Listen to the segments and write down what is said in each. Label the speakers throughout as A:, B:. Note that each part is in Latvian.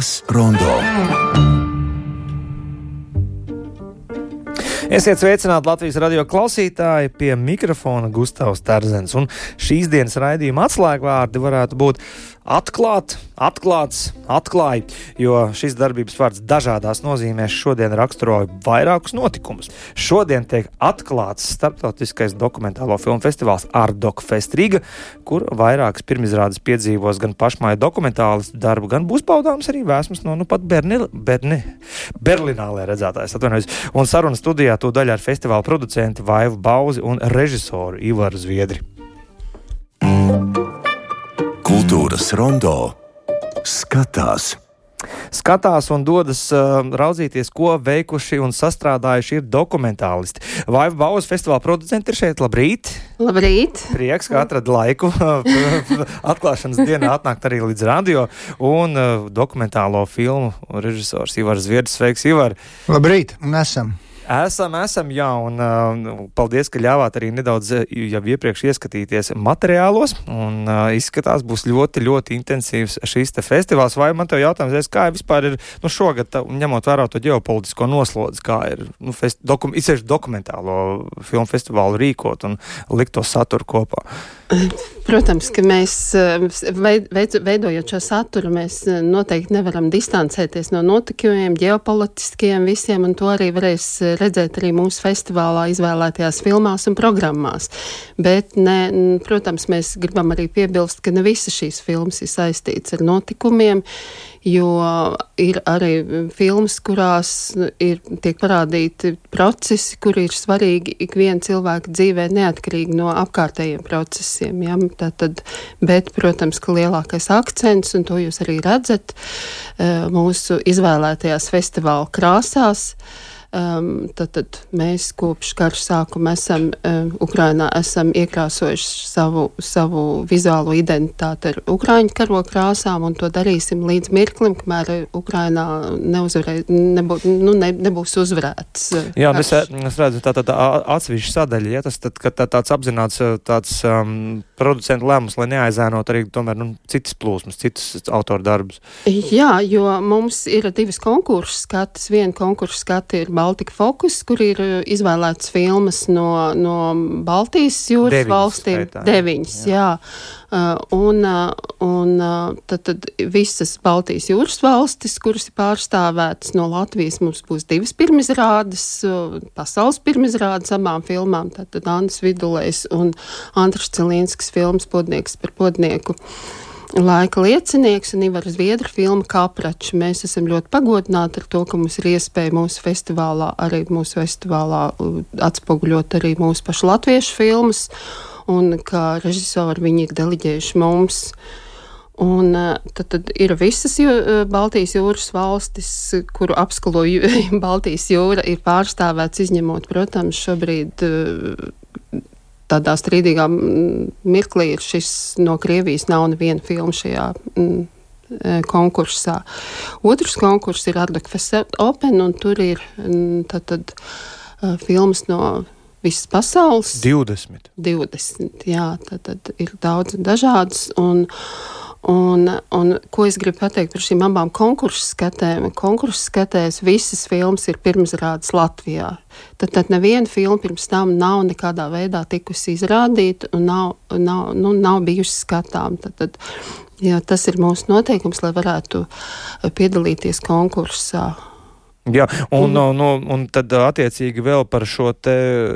A: Kultūras rondo.
B: Esiet sveicināti Latvijas radio klausītāji pie mikrofona Gustavs Terzens. Un šīs dienas raidījuma atslēgvārdi varētu būt atklāt, atklāts, atklāja, jo šis darbības vārds dažādās nozīmēs šodien raksturoja vairākus notikumus. Šodien tiek atklāts starptautiskais dokumentālo filmu festivāls Ardok Fest Riga, kur vairākas pirmizrādes piedzīvos gan pašmāja dokumentālistu darbu, gan būs paudāms arī vēsmas no nu pat Berni, Berni, Berlinālē redzētājs. Atvainojos. Un saruna studijā to daļu ar festivāla producentu Vaivu Bauzi un režisoru Ivaru Zviedri.
A: Kultūras rondo skatās.
B: Skatās un dodas uh, raudzīties, ko veikuši un sastrādājuši ir dokumentālisti. Vaiva Bauza festivāla producenti ir šeit. Labrīt!
C: Labrīt!
B: Prieks, ka atrada laiku atklāšanas dienā atnākt arī līdz radio un uh, dokumentālo filmu režisors Ivars Zviedrs. Sveiks, Ivar!
D: Labrīt! Un esam!
B: Esam, esam, jā, un uh, paldies, ka ļāvāt arī nedaudz jau iepriekš ieskatīties materiālos. Un, uh, izskatās, būs ļoti, ļoti intensīvs šīs festivāls. Vai man te jautājums, kā vispār ir nu, šogad, tā, ņemot vērā to ģeopolitisko noslodzi, kā ir nu, fest, dokum, dokumentālo filmu festivālu rīkot un likt to saturu kopā?
C: Protams, ka mēs veidojot šo saturu, mēs noteikti nevaram distancēties no notikumiem, ģeopolitiskiem visiem, un to arī varēs redzēt arī mūsu festivālā izvēlētajās filmās un programmās. Bet, ne, protams, mēs gribam arī piebilst, ka ne visas šīs filmas ir saistītas ar notikumiem, jo ir arī filmas, kurās ir, tiek parādīti procesi, kuri ir svarīgi ikviena cilvēka dzīvē, neatkarīgi no apkārtējiem procesiem. Ja? Tātad, bet, protams, ka lielākais akcents, un to jūs arī redzat eh, mūsu izvēlētajās festivāla krāsās, Um, tad, tad mēs kopš kara sākuma esam um, Ukrainā esam iekrāsojuši savu, savu vizuālo identitāti ar Ukrāņu karo krāsām, un to darīsim līdz mirklim, kamēr Ukrainā neuzvarē, nebū, nu, ne, nebūs uzvarēts.
B: Jā, es, es redzu, tā, tā, tā atsevišķa sadaļa, ja tas tad, tā, tāds apzināts tāds um, producentu lēmums, lai neaizēnot arī tomēr nu, citas plūsmas, citas autoru darbus.
C: Jā, jo mums ir divas konkursu skatas. Viena konkursu skata ir Baltika Focus, kur ir uh, izvēlētas filmas no, no Baltijas jūras deviņas, valstīm. Skaitā, deviņas, jā. jā. Uh, un uh, un tad, tad visas Baltijas jūras valstis, kuras ir pārstāvētas no Latvijas, mums būs divas pirmizrādes, pasaules pirmizrādes abām filmām. Tātad Andris Vidulējs un Andris Cilinskis filmas Podnieks par podnieku laika liecinieks un Ivara Zviedra filma Kapračs. Mēs esam ļoti pagodināti ar to, ka mums ir iespēja mūsu festivālā, arī mūsu festivālā uh, atspoguļot arī mūsu pašu latviešu filmas, un ka režisori viņi ir deliģējuši mums. Un, uh, tad, tad ir visas jū, uh, Baltijas jūras valstis, kuru apskalo Baltijas jūra, ir pārstāvēts, izņemot, protams, šobrīd tādā strīdīgā mirklī ir šis no Krievijas nav neviena filma šajā mm, e, konkursā. Otrs konkurss ir Ardekfes Open, un tur ir mm, tad, tad, uh, filmas no visas pasaules.
B: 20.
C: 20, jā, tad, tad ir daudz dažādas. Un, Un, un, ko es gribu pateikt par šīm abām konkursu skatēm? Konkursu skatēs visas filmas ir pirmsrādes Latvijā. Tad, tad neviena filma pirms tam nav nekādā veidā tikusi izrādīta un nav, nav, nu, nav bijusi skatām. Tad, tad, jā, tas ir mūsu noteikums, lai varētu piedalīties konkursā.
B: Jā, un, un, un, un tad attiecīgi vēl par šo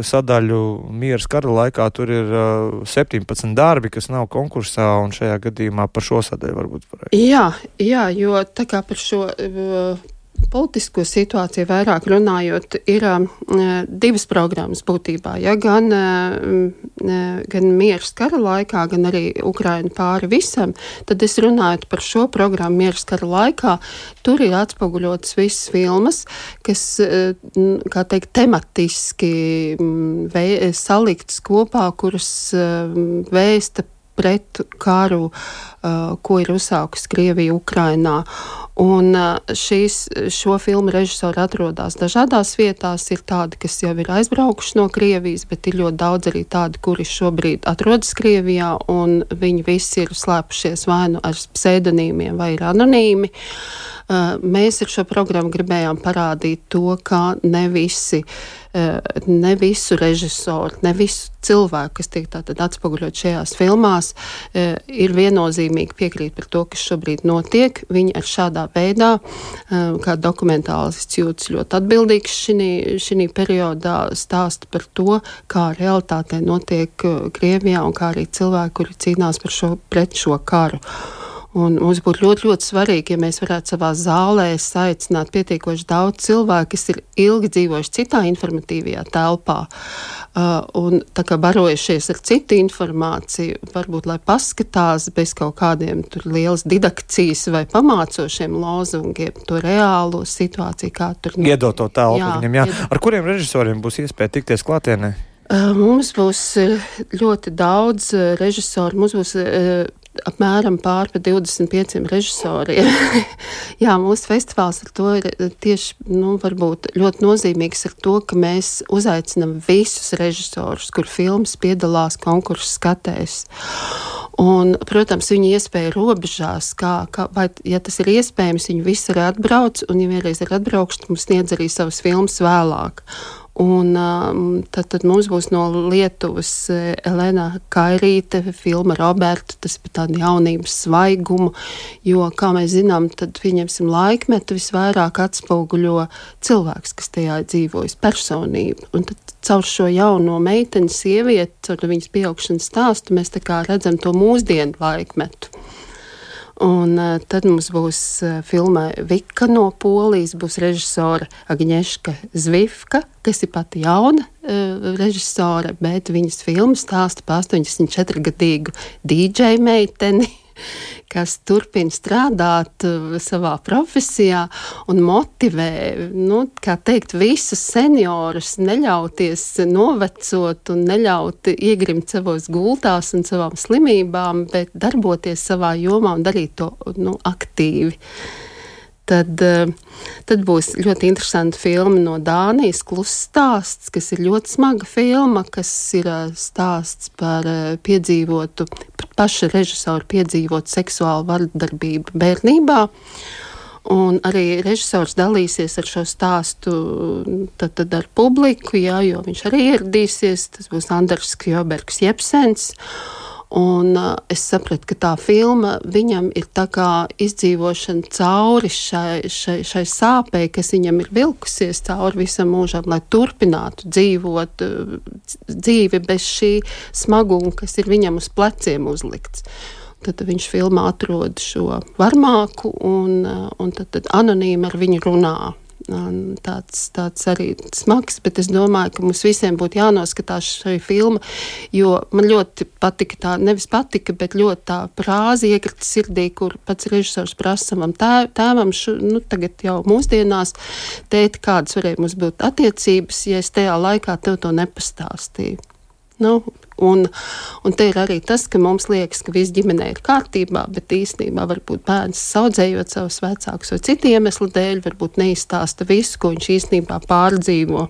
B: sadaļu mieras kara laikā tur ir uh, 17 darbi, kas nav konkursā, un šajā gadījumā par šo sadaļu varbūt varētu.
C: Jā, jā, jo tā kā par šo politisko situāciju vairāk runājot, ir uh, divas programmas būtībā. Ja, gan, uh, gan mieras kara laikā, gan arī Ukraina pāri visam, tad es runāju par šo programmu mieras kara laikā. Tur ir atspoguļotas visas filmas, kas, uh, teikt, tematiski vē, saliktas kopā, kuras uh, vēsta pret karu, uh, ko ir uzsākusi Krievija Ukrainā. Un uh, šīs, šo filmu režisori atrodas dažādās vietās. Ir tādi, kas jau ir aizbraukuši no Krievijas, bet ir ļoti daudz arī tādi, kuri šobrīd atrodas Krievijā, un viņi visi ir slēpušies vai nu ar pseidonīmiem, vai ir anonīmi. Uh, mēs ar šo programmu gribējām parādīt to, ka ne visi uh, ne visu režisoru, ne visu cilvēku, kas tiek atspoguļot šajās filmās, ir viennozīmīgi piekrīt par to, kas šobrīd notiek. Viņi ar šādā veidā, eh, kā dokumentālists, jūtas ļoti atbildīgs šī periodā, stāsta par to, kā realitātē notiek Krievijā un kā arī cilvēki, kuri cīnās par šo, pret šo karu. Un mums būtu ļoti, ļoti svarīgi, ja mēs varētu savā zālē aicināt pietiekoši daudz cilvēku, kas ir ilgi dzīvojuši citā informatīvajā telpā, uh, un barojušies ar citu informāciju, varbūt lai paskatās bez kaut kādiem lielas didakcijas vai pamācošiem lozungiem to reālo situāciju, kā tur
B: ir. Iedot to telpu jā, viņam, jā. Iedot. Ar kuriem režisoriem būs iespēja tikties klātienē?
C: Uh, mums būs uh, ļoti daudz režisoru. Mums būs apmēram pārpa 25 režisoriem. Jā, mūsu festivāls ar to ir eh, tieši nu, ļoti nozīmīgs ar to, ka mēs uzaicinām visus režisorus, kur filmas piedalās konkursu skatēs. Un, protams, viņa iespēja robežās, kā, kā, vai, ja tas ir iespējams, viņi visi arī atbrauc, un, ja vienreiz ir atbraukuši, tad mums sniedz arī savas filmas vēlāk. Un, um, tad, tad mums būs no Lietuvas eh, Elena Kairīte, filma Roberta, tas par tādu jaunības svaigumu, jo, kā mēs zinām, tad pieņemsim laikmetu visvairāk atspoguļo cilvēks, kas tajā dzīvojas, personību. Un tad caur šo jauno meiteni, sievieti, caur viņas pieaugšanas stāstu, mēs redzam to mūsdienu laikmetu. Un uh, tad mums būs uh, filma Vika no Polijas, būs režisora Agnieszka Zvifka, kas ir pati jauna uh, režisore, bet viņas filma stāsta par 84-gadīgu DJ meiteni kas turpina strādāt uh, savā profesijā un motivē, nu, kā teikt, visus seniorus neļauties novecot un neļaut iegrimt savos gultās un savām slimībām, bet darboties savā jomā un darīt to nu, aktīvi. Tad, uh, tad būs ļoti interesanta filma no Dānijas, Kluss stāsts, kas ir ļoti smaga filma, kas ir uh, stāsts par piedzīvotu paša režisora piedzīvot seksuālu vardarbību bērnībā. Un arī režisors dalīsies ar šo stāstu tad, tad ar publiku, jā, jo viņš arī ieradīsies. Tas būs Andris Kjobergs Jepsens. Un uh, es sapratu, ka tā filma viņam ir tā kā izdzīvošana cauri šai, šai, šai sāpei, kas viņam ir vilkusies cauri visam mūžam, lai turpinātu dzīvot uh, dzīvi bez šī smaguma, kas ir viņam uz pleciem uzlikts. Tad viņš filmā atrod šo varmāku un, uh, un tad, tad anonīmi ar viņu runā tāds, tāds arī smags, bet es domāju, ka mums visiem būtu jānoskatās šī filma, jo man ļoti patika tā, nevis patika, bet ļoti tā prāzi iekrita sirdī, kur pats režisors prasa savam tēvam, šu, nu tagad jau mūsdienās, tēti, kādas varēja mums būt attiecības, ja es tajā laikā tev to nepastāstīju. Nu, un, un te ir arī tas, ka mums liekas, ka viss ģimenē ir kārtībā, bet īstenībā varbūt bērns audzējot savus vecākus vai citu iemeslu dēļ, varbūt neizstāsta visu, ko viņš īstenībā pārdzīvo.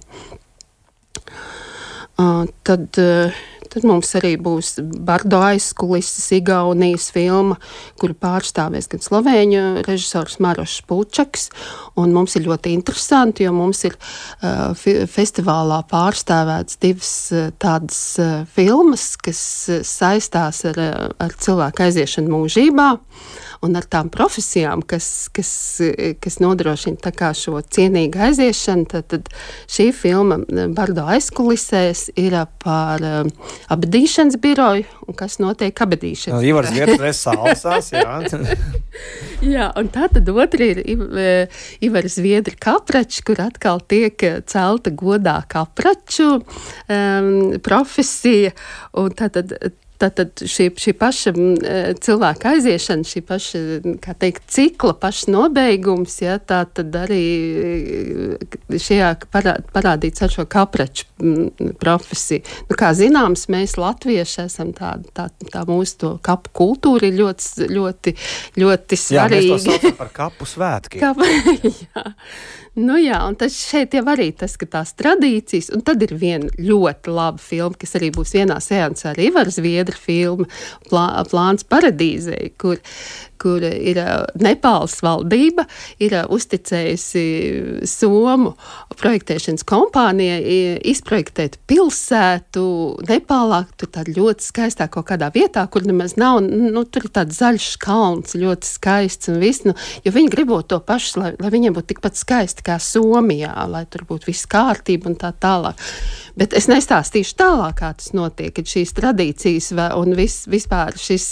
C: Uh, tad uh, Tad mums arī būs Bardo aizkulises, Igaunijas filma, kuru pārstāvēs gan slovēņu režisors Marošs Pučaks. Un mums ir ļoti interesanti, jo mums ir uh, festivālā pārstāvēts divas uh, tādas uh, filmas, kas saistās ar, ar cilvēku aiziešanu mūžībā un ar tām profesijām, kas, kas, kas nodrošina šo cienīgu aiziešanu, tad, tad šī filma Bardo aizkulisēs ir par abadīšanas biroju un kas notiek abadīšanas.
B: Ivars Vietres salasās, jā.
C: jā, un tā tad otra ir Ivars Viedri kapračs, kur atkal tiek celta godā kapraču um, profesija, un tā tad Tātad šī, šī paša cilvēka aiziešana, šī paša, teikt, cikla paša nobeigums, ja, tā tad arī šajā parā, parādīts ar šo kapraču profesiju. Nu, kā zināms, mēs latvieši esam tādi, tā, tā mūsu kapu kultūra ir ļoti, ļoti, ļoti svarīga. Jā, mēs
B: to saucam par kapu svētkiem. Kap,
C: jā. Nu jā, un tas šeit jau arī tas, ka tās tradīcijas, un tad ir viena ļoti laba filma, kas arī būs vienā seansā ar Ivaru Zviedru filmu Plā, Plāns paradīzei, kur, kur ir Nepāles valdība ir uzticējusi Somu projektēšanas kompānijai izprojektēt pilsētu Nepālā, tur tāda ļoti skaistā kaut kādā vietā, kur nemaz nav, nu, tur ir tāds zaļš kalns, ļoti skaists un viss, nu, jo viņi gribot to pašu, lai, lai viņiem būtu tikpat skaisti kā Somijā, lai tur būtu viss kārtība un tā tālāk. Bet es nestāstīšu tālāk, kā tas notiek, kad šīs tradīcijas un vis, vispār šis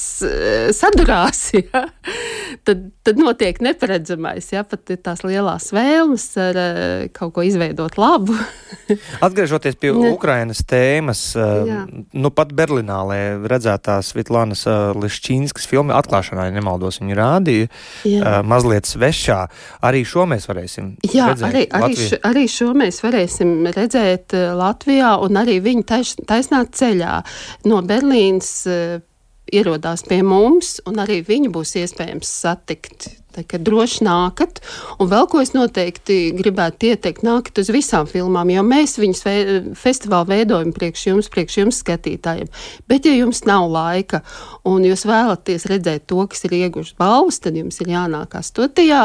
C: sadurās. Ja? tad, tad notiek neparedzamais. Ja? Pat tās lielās vēlmes ar uh, kaut ko izveidot labu.
B: Atgriežoties pie Ukrainas tēmas, uh, Jā. nu pat Berlīnālē redzētā Svitlānas uh, Lišķīnskas filma atklāšanā, ja nemaldos, viņa rādīja uh, mazliet svešā. Arī šo mēs varēsim
C: Jā, redzēt. Arī, arī, š, arī šo mēs varēsim redzēt Latvijā, un arī viņa tais, taisnā ceļā no Berlīnas ierodās pie mums, un arī viņu būs iespējams satikt Tā kā droši nākat, un vēl ko es noteikti gribētu ieteikt, nākat uz visām filmām, jo mēs viņus vē, festivālu veidojam priekš jums, priekš jums skatītājiem. Bet, ja jums nav laika un jūs vēlaties redzēt to, kas ir ieguvuši balvas, tad jums ir jānāk 8.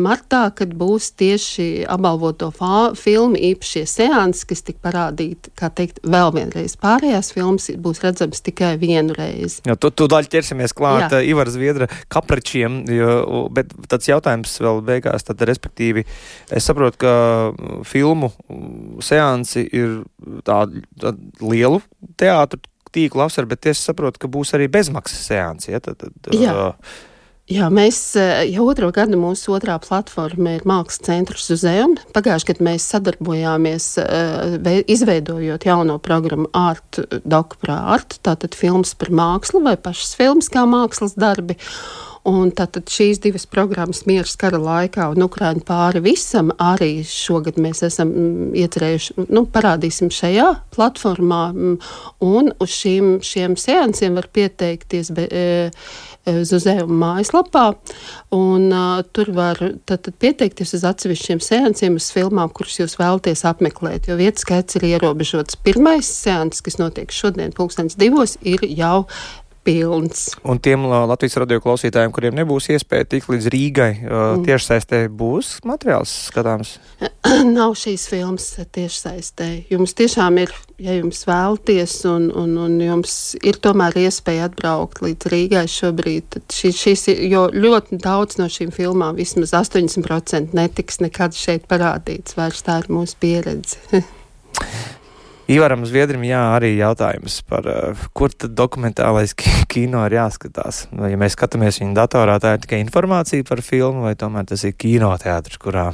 C: martā, kad būs tieši apbalvoto filmu īpašie seansi, kas tik parādīti, kā teikt, vēl vienreiz. Pārējās filmas būs redzamas tikai vienu reizi.
B: Jā, tu, tu daļ ķersimies klāt Jā. Ivar Zviedra kapračiem, jo bet tāds jautājums vēl beigās, tad, respektīvi, es saprotu, ka filmu seansi ir tādu tā lielu teātru tīklu apsver, bet es saprotu, ka būs arī bezmaksas seansi. Ja? Tad, tad,
C: Jā. Uh, Jā, mēs jau otro gadu mūsu otrā platforma ir Mākslas centrs uz Zemes. Pagājušajā gadā mēs sadarbojāmies, izveidojot jauno programmu Art Dokprā Art, tātad filmas par mākslu vai pašas filmas kā mākslas darbi. Un tātad šīs divas programmas mieras kara laikā un Ukraiņu pāri visam arī šogad mēs esam mm, iecerējuši, nu, parādīsim šajā platformā. Mm, un uz šīm, šiem seansiem var pieteikties. Be, e, e Zuzēuma mājaslapā. Un, uh, tur var tad, tad pieteikties uz atsevišķiem seansiem, uz filmām, kuras jūs vēlaties apmeklēt. Jo vietas skaits ir ierobežots. Pirmais seans, kas notiek šodien, pulkstenis divos, ir jau pilns.
B: Un tiem Latvijas radio klausītājiem, kuriem nebūs iespēja tikt līdz Rīgai, mm. tiešsaistē būs materiāls skatāms?
C: Nav šīs filmas tiešsaistē. Jums tiešām ir, ja jums vēlties, un, un, un jums ir tomēr iespēja atbraukt līdz Rīgai šobrīd, tad šī, šīs, jo ļoti daudz no šīm filmām, vismaz 80% netiks nekad šeit parādīts, vairs tā ir mūsu pieredze.
B: Ivaram Zviedrim, jā, arī jautājums par, uh, kur tad dokumentālais kino ir jāskatās. Vai, ja mēs skatāmies viņa datorā, tā ir tikai informācija par filmu, vai tomēr tas ir kinoteātris, kurā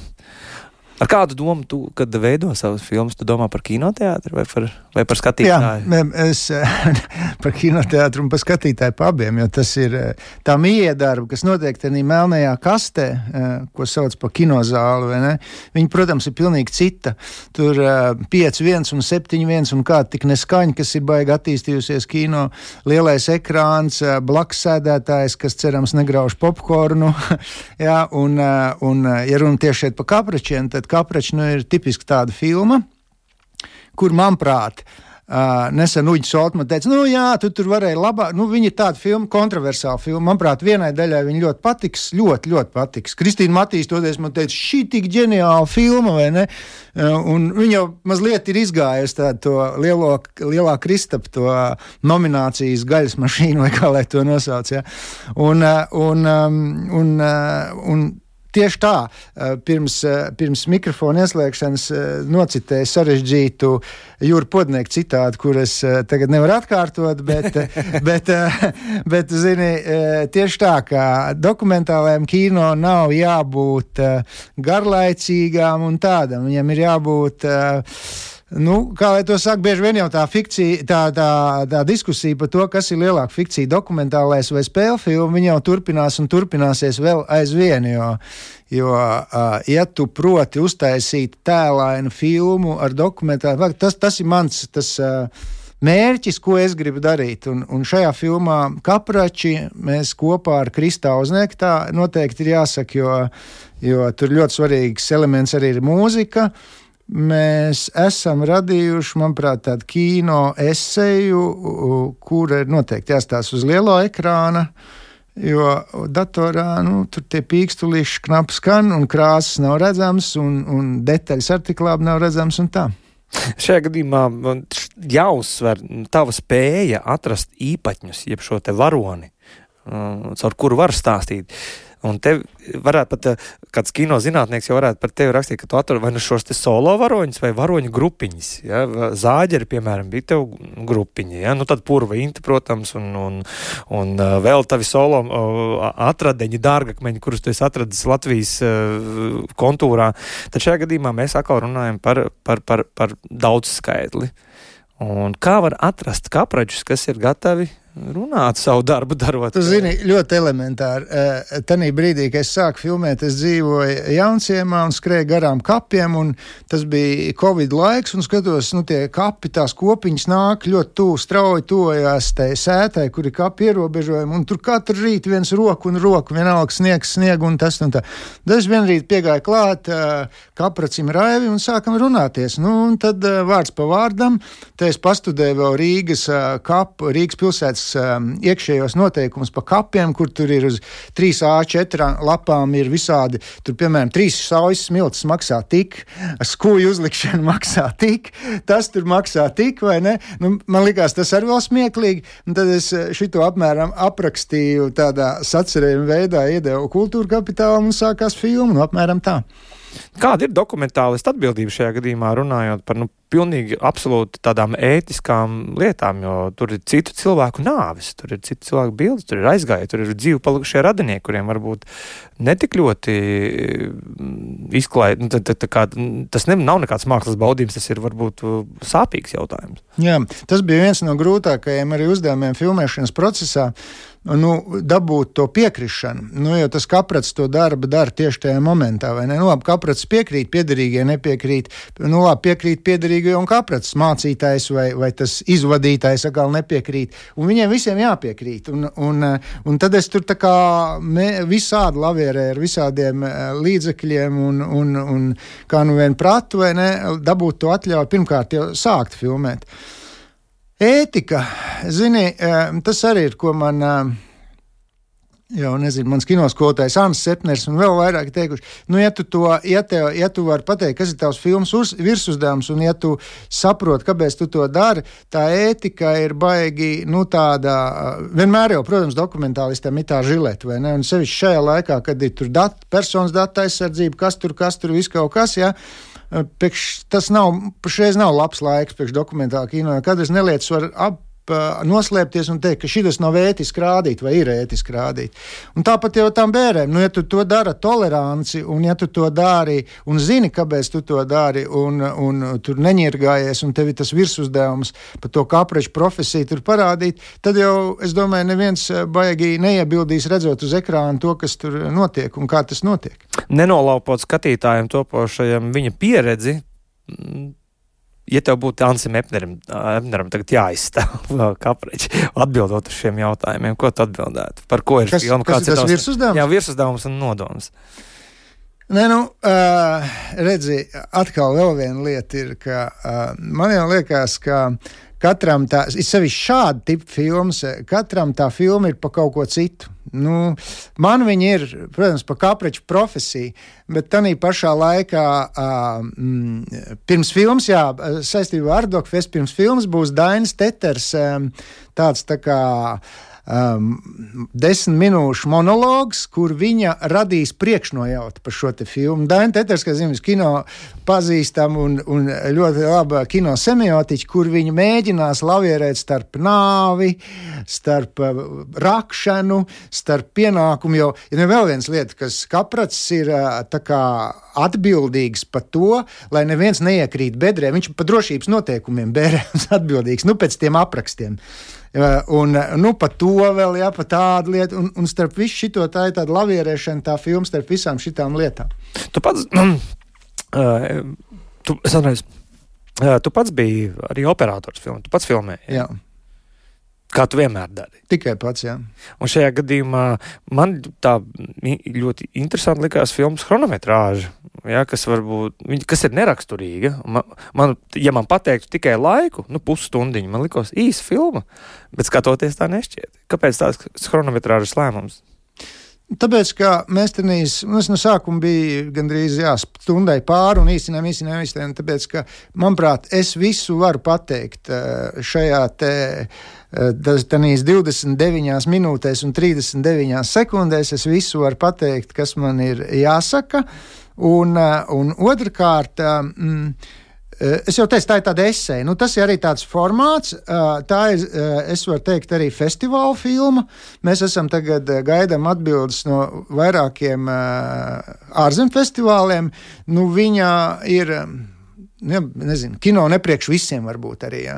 B: Ar kādu domu tu, kad veido savus filmus, tu domā par kinoteātri vai par, vai par skatītāju?
D: Jā, es par kinoteātru un par skatītāju pabiem, jo tas ir tā miedarba, kas notiek tajā melnajā kastē, ko sauc par kinozāli, vai ne? Viņa, protams, ir pilnīgi cita. Tur 5-1 un 7-1 un kā tik neskaņa, kas ir baigi attīstījusies kino, lielais ekrāns, blakus sēdētājs, kas cerams negrauž popkornu, jā, un, un ja runa tieši šeit par kapračiem, tad Kapračs nu, ir tipiski tāda filma, kur, manuprāt, Uh, nesen Uģis Soltmans teica, nu jā, tu tur varēji labāk, nu viņa ir tāda filma, kontroversāla filma. Manuprāt, vienai daļai viņa ļoti patiks, ļoti, ļoti patiks. Kristīna Matīs toties man teica, šī tik ģeniāla filma, vai ne? Uh, un viņa jau mazliet ir izgājusi tādu to lielo, lielā Kristapa to nominācijas gaļas mašīnu, vai kā lai to nosauc, ja? Un, un, um, un, uh, un Tieši tā, eh, pirms, eh, pirms mikrofona ieslēgšanas eh, nocitēju sarežģītu jūra podnieku citātu, kuras tagad nevaru atkārtot, bet, bet, bet zini, tieši tā, ka dokumentālajām kino nav jābūt garlaicīgām un tādam. Viņam ir jābūt Nu, kā lai to saka, bieži vien jau tā fikcija, tā, tā, tā diskusija par to, kas ir lielāka fikcija, dokumentālais vai spēļu filma, jau turpinās un turpināsies vēl aizvien. Jo, jo ja tu proti uztaisīt tēlainu filmu ar dokumentālu, tas, tas ir mans. Tas, mērķis, ko es gribu darīt. Un, un šajā filmā Kaprači mēs kopā ar Kristāuznieku tā noteikti ir jāsaka, jo, jo tur ļoti svarīgs elements arī ir mūzika. Mēs esam radījuši, manuprāt, tādu kino eseju, kura ir noteikti jāstāsta uz lielo ekrānu. Jo datorā nu, tur tie pīkstulīši knapi skan, un krāsas nav redzamas, un, un detaļas ar tik labi nav redzamas.
B: Šajā gadījumā jāuzsver tava spēja atrast īpaņus, jeb šo varoni, caur kuru var stāstīt. Un te varētu pat eh, kāds kino zinātnieks jau varētu par tevi rakstīt, ka tu atrod vai nu šos te solo varoņus vai varoņu grupiņas. Ja? Zāģeri, piemēram, bija tev grupiņa, ja? nu tad purva inta, protams, un, un, un uh, vēl tavi solo uh, atradeņi, dārgakmeņi, kurus tu esi atradis Latvijas uh, kontūrā. Tad šajā gadījumā mēs atkal runājam par, par, par, par daudz skaitli. Un kā var atrast kapraģus, kas ir gatavi runāt savu darbu, darot.
D: Tu zini, ļoti elementāri. Eh, Tanī brīdī, kad es sāku filmēt, es dzīvoju Jaunciemā un skrēju garām kapiem, un tas bija Covid laiks, un skatos, nu tie kapi, tās kopiņas nāk ļoti tuvu, strauji tojās tai sētai, kur ir kapi ierobežojumi, un tur katru rītu viens roku un roku, vienalga sniegs, sniegu un tas un tā. Dažs vienrīt piegāja klāt uh, kapracim Raivi un sākam runāties. Nu, un tad uh, vārds pa vārdam, te es pastudēju vēl Rīgas kapu, Rīgas pilsētas um, iekšējos noteikumus pa kapiem, kur tur ir uz 3A4 lapām ir visādi, tur piemēram, trīs saujas smilts maksā tik, skūju uzlikšana maksā tik, tas tur maksā tik, vai ne? Nu, man likās tas arī vēl smieklīgi, un tad es uh, šito apmēram aprakstīju tādā sacerējuma veidā, iedevu kultūra kapitālam un sākās filma, nu apmēram tā.
B: Kāda ir dokumentālista atbildība šajā gadījumā, runājot par nu, pilnīgi absolūti tādām ētiskām lietām, jo tur ir citu cilvēku nāvis, tur ir citu cilvēku bildes, tur ir aizgāja, tur ir dzīvi palikušie radinieki, kuriem varbūt netik ļoti mm, izklāja. Nu, tas ne, nav nekāds mākslas baudījums, tas ir varbūt uh, sāpīgs jautājums.
D: Jā, tas bija viens no grūtākajiem arī uzdevumiem filmēšanas procesā nu, dabūt to piekrišanu. Nu, jo tas kaprats to darbu dara tieši tajā momentā. Nu, labi, kaprats piekrīt, piederīgie nepiekrīt. Nu, labi, piekrīt piederīgie un kaprats mācītājs vai, vai tas izvadītājs atkal nepiekrīt. Un viņiem visiem jāpiekrīt. Un, un, un tad es tur tā kā visādi lavierēju ar visādiem eh, līdzekļiem un, un, un kā nu vien pratu vai ne, dabūt to atļauju pirmkārt jau sākt filmēt. Ētika, zini, tas arī ir, ko man. Jau nezinu, mans kinoskotājs Anna Sepners un vēl vairāk teikuši, nu, ja tu to, ja, tev, ja tu vari pateikt, kas ir tavs filmas virsuzdevums, un ja tu saproti, kāpēc tu to dari, tā ētika ir baigi, nu, tāda, vienmēr jau, protams, dokumentālistam ir tā žileta, vai ne, un sevišķi šajā laikā, kad ir tur dat, personas data aizsardzība, kas tur, kas tur, viss kaut kas, jā. Ja, Pekš, tas nav, pašreiz nav labs laiks priekš dokumentālā kino. Kadras nelietas var ap, noslēpties un teikt, ka šis nav ētiski rādīt vai ir ētiski rādīt. Un tāpat jau tam bērniem, nu, ja tu to dari toleranci, un ja tu to dari un zini, kāpēc tu to dari, un, un tur neņirgājies, un tev ir tas virsuzdevums par to kapraču profesiju tur parādīt, tad jau, es domāju, neviens baigi neiebildīs redzot uz ekrāna to, kas tur notiek un kā tas notiek.
B: Nenolaupot skatītājiem topošajam viņa pieredzi ja tev būtu Ansim Epneram, Epneram tagad jāizstāv kapreģi, atbildot uz šiem jautājumiem, ko tu atbildētu? Par ko ir
D: kas, filma? Kāds ir tas virsuzdevums?
B: Jā, virsuzdevums un nodoms.
D: Nē, nu, uh, redzi, atkal vēl viena lieta ir, ka uh, man jau liekas, ka katram tā, ir sevišķi šāda tipa filmas, katram tā filma ir pa kaut ko citu. Nu, man viņa ir, protams, par kapreču profesiju, bet tā pašā laikā, uh, pirms filmas, jā, saistībā ar Ardokfestu, pirms filmas būs Dainis Teters, um, tāds tā kā um, desmit minūšu monologs, kur viņa radīs priekšnojautu par šo filmu. Daina Teters, kā zinām, kino pazīstam un, un ļoti laba kino semiotiķa, kur viņa mēģinās lavierēt starp nāvi, starp uh, rakšanu, starp pienākumu. Jo ir ja vēl viens lieta, kas kaprats ir uh, kā, atbildīgs par to, lai neviens neiekrīt bedrē. Viņš par drošības noteikumiem bērns atbildīgs, nu pēc tiem aprakstiem. Un nu, par to vēl, jā, par tādu lietu. Un, un starp visu šo tā ir tāda lavierēšana, tā filma starp visām šīm lietām.
B: Tu pats, uh, tu, atreiz, uh, tu pats biji arī operators filmā, tu pats filmēji.
D: Jā. jā.
B: Kā tu vienmēr dari.
D: Tikai pats, jā.
B: Un šajā gadījumā man tā ļoti interesanti likās filmas chronometrāža, ja, kas, varbūt, kas ir neraksturīga. Man, man, ja man pateiktu tikai laiku, nu, pusstundiņu, man likās īsa filma, bet skatoties tā nešķiet. Kāpēc tāds chronometrāžas lēmums?
D: Tāpēc, ka mēs tam nu, no sākuma bija gandrīz jā, stundai pāri un īstenībā īstenībā īstenībā. Tāpēc, ka, manuprāt, es visu varu pateikt eh, šajā te. Tās 29 minūtēs un 39 sekundēs es visu varu pateikt, kas man ir jāsaka. Un, eh, un otrkārt, eh, mm, Eh, es jau teicu, tā ir tāda esēja. Nu, tas ir arī tāds formāts. Tā ir, es varu teikt, arī festivāla filma. Mēs esam tagad gaidām atbildes no vairākiem ārzemju festivāliem. Nu, viņa ir. Ja, nezinu, kino nepriekš visiem varbūt arī, ja?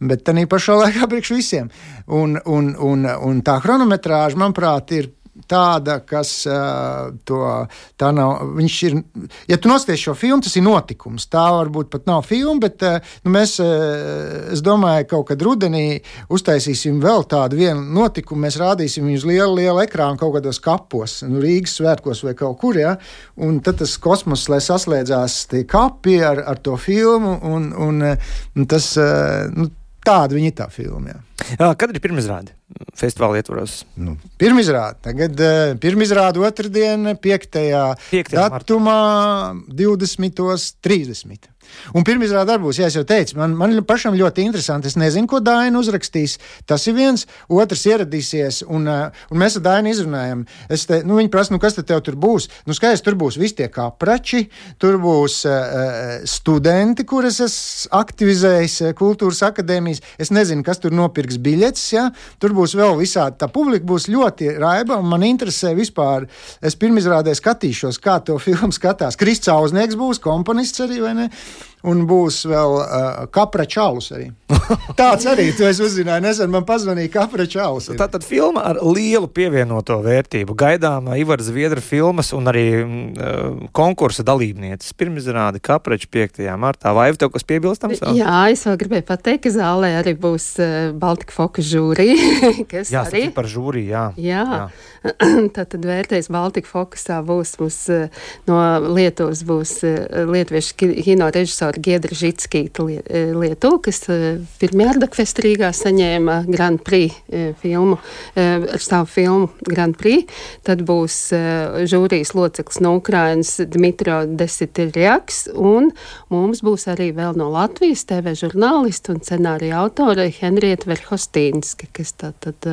D: bet tā pašā laikā priekš visiem. Un, un, un, un tā chronometrāža, manuprāt, ir tāda, kas uh, to tā nav. Viņš ir, ja tu noskaties šo filmu, tas ir notikums. Tā varbūt pat nav filma, bet uh, nu, mēs, uh, es domāju, kaut kad rudenī uztaisīsim vēl tādu vienu notikumu. Mēs rādīsim viņu uz lielu, lielu ekrānu kaut kādos kapos, nu, Rīgas svētkos vai kaut kur. Ja? Un tad tas kosmos, lai saslēdzās tie kapi ar, ar to filmu, un, un, un tas, uh, nu, tāda viņa ir tā filma. Jā,
B: kad ir pirmizrāde festivāla ietvaros?
D: Nu, pirmizrāde. Tagad uh, pirmizrāde otrdien, 5. 5. datumā, 20.30. Un pirmizrāde arī būs, ja es jau teicu, man, man pašam ļoti interesanti. Es nezinu, ko Daina uzrakstīs. Tas ir viens, otrs ieradīsies, un, uh, un mēs ar Dainu izrunājam. Te, nu, viņi prasa, nu, kas tad tur būs? Nu, skaidrs, tur būs visi tie kaprači, tur būs uh, studenti, kurus es aktivizējis uh, kultūras akadēmijas. Es nezinu, kas tur nopirks biļetes, ja? tur būs vēl visādi. Tā publika būs ļoti raiba, un man interesē vispār. Es pirmizrādē skatīšos, kā to filmu skatās. Krists Auznieks būs komponists arī, vai ne? Un būs vēl uh, kapra čālus arī. Tāds arī, to es uzzināju nesen, man pazvanīja kapra čālus.
B: Tā tad filma ar lielu pievienoto vērtību. Gaidām Ivar Zviedra filmas un arī uh, konkursa dalībnieces. Pirmizrādi kapraču 5. martā. Vai tev kas piebilstams?
C: Jā, es vēl gribēju pateikt, ka zālē arī būs uh, Baltika Fokus žūrija.
B: jā, arī par žūriju, jā.
C: jā. jā. Tātad vērtējs Baltika fokusā būs mums no Lietuvas, būs lietuviešu kino režisora Giedra Žitskīta Lietuva, kas pirmajā Ardakfest Rīgā saņēma Grand Prix filmu, ar savu filmu Grand Prix. Tad būs žūrijas loceklis no Ukrainas Dmitro Desitirjaks, un mums būs arī vēl no Latvijas TV žurnālisti un scenārija autori Henrieta Verhostīnska, kas tātad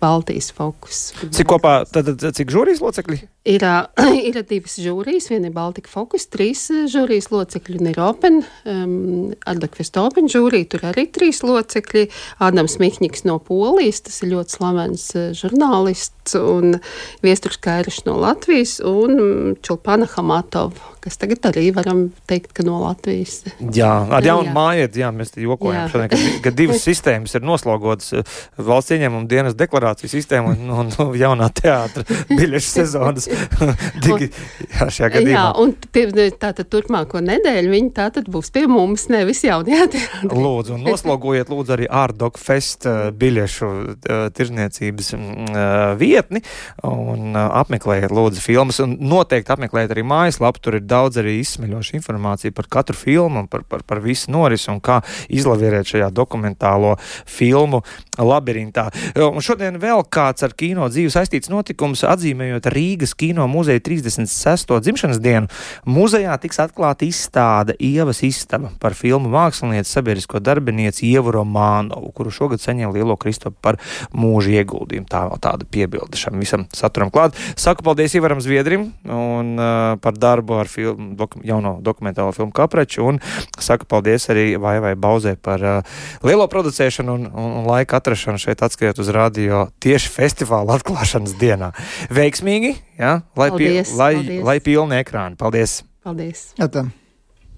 C: Baltijas fokus.
B: Cik kopā tad, tad cik žūrijas locekļi?
C: Ir, ir divas žūrijas, viena ir Baltika Focus, trīs žūrijas locekļi, un ir Open, um, Ardakvest Open žūrija, tur arī trīs locekļi. Ādams Mihņiks no Polijas, tas ir ļoti slavens žurnālists, un Viesturs Kairišs no Latvijas, un Čulpana Hamatova kas tagad arī varam teikt, ka no Latvijas.
B: Jā, ar jaunu mājiet, jā, mēs jokojam, šodien, ka, ka divas sistēmas ir noslogotas eh, valsts ieņēmuma dienas deklarācijas sistēma un, un, un jaunā teātra biļešu sezonas. Digi, jā, šajā gadījumā. Jā,
C: un pie, tātad turpmāko nedēļu viņi tātad būs pie mums, nevis jaunajā teātrī.
B: Lūdzu, un noslogojiet lūdzu arī Ārdok Fest eh, biļešu uh, tirzniecības uh, vietni un apmeklējiet lūdzu filmas un noteikti apmeklējiet arī mājaslapu, tur ir daudz arī izsmeļoša informācija par katru filmu, par, par, par visu norisi un kā izlavierēt šajā dokumentālo filmu labirintā. Un šodien vēl kāds ar kino dzīvi saistīts notikums, atzīmējot Rīgas kino muzeja 36. dzimšanas dienu. Muzejā tiks atklāta izstāde Ievas istaba par filmu mākslinieci sabiedrisko darbinieci Ievu Romānovu, kuru šogad saņēma Lielo Kristopu par mūža ieguldījumu. Tā vēl tāda piebilde šam visam saturam klāt. Saku paldies Ivaram Zviedrim un, uh, par darbu ar filmu, doku, jauno dokumentālo filmu Kapraču un saku paldies arī Vaivai Bauzē par uh, lielo producēšanu un, un, un laika atrašanu šeit atskriet uz radio tieši festivāla atklāšanas dienā. Veiksmīgi, ja? lai, paldies, pie, lai, paldies. lai pilni ekrāni. Paldies!
C: Paldies!
D: Jā, tā.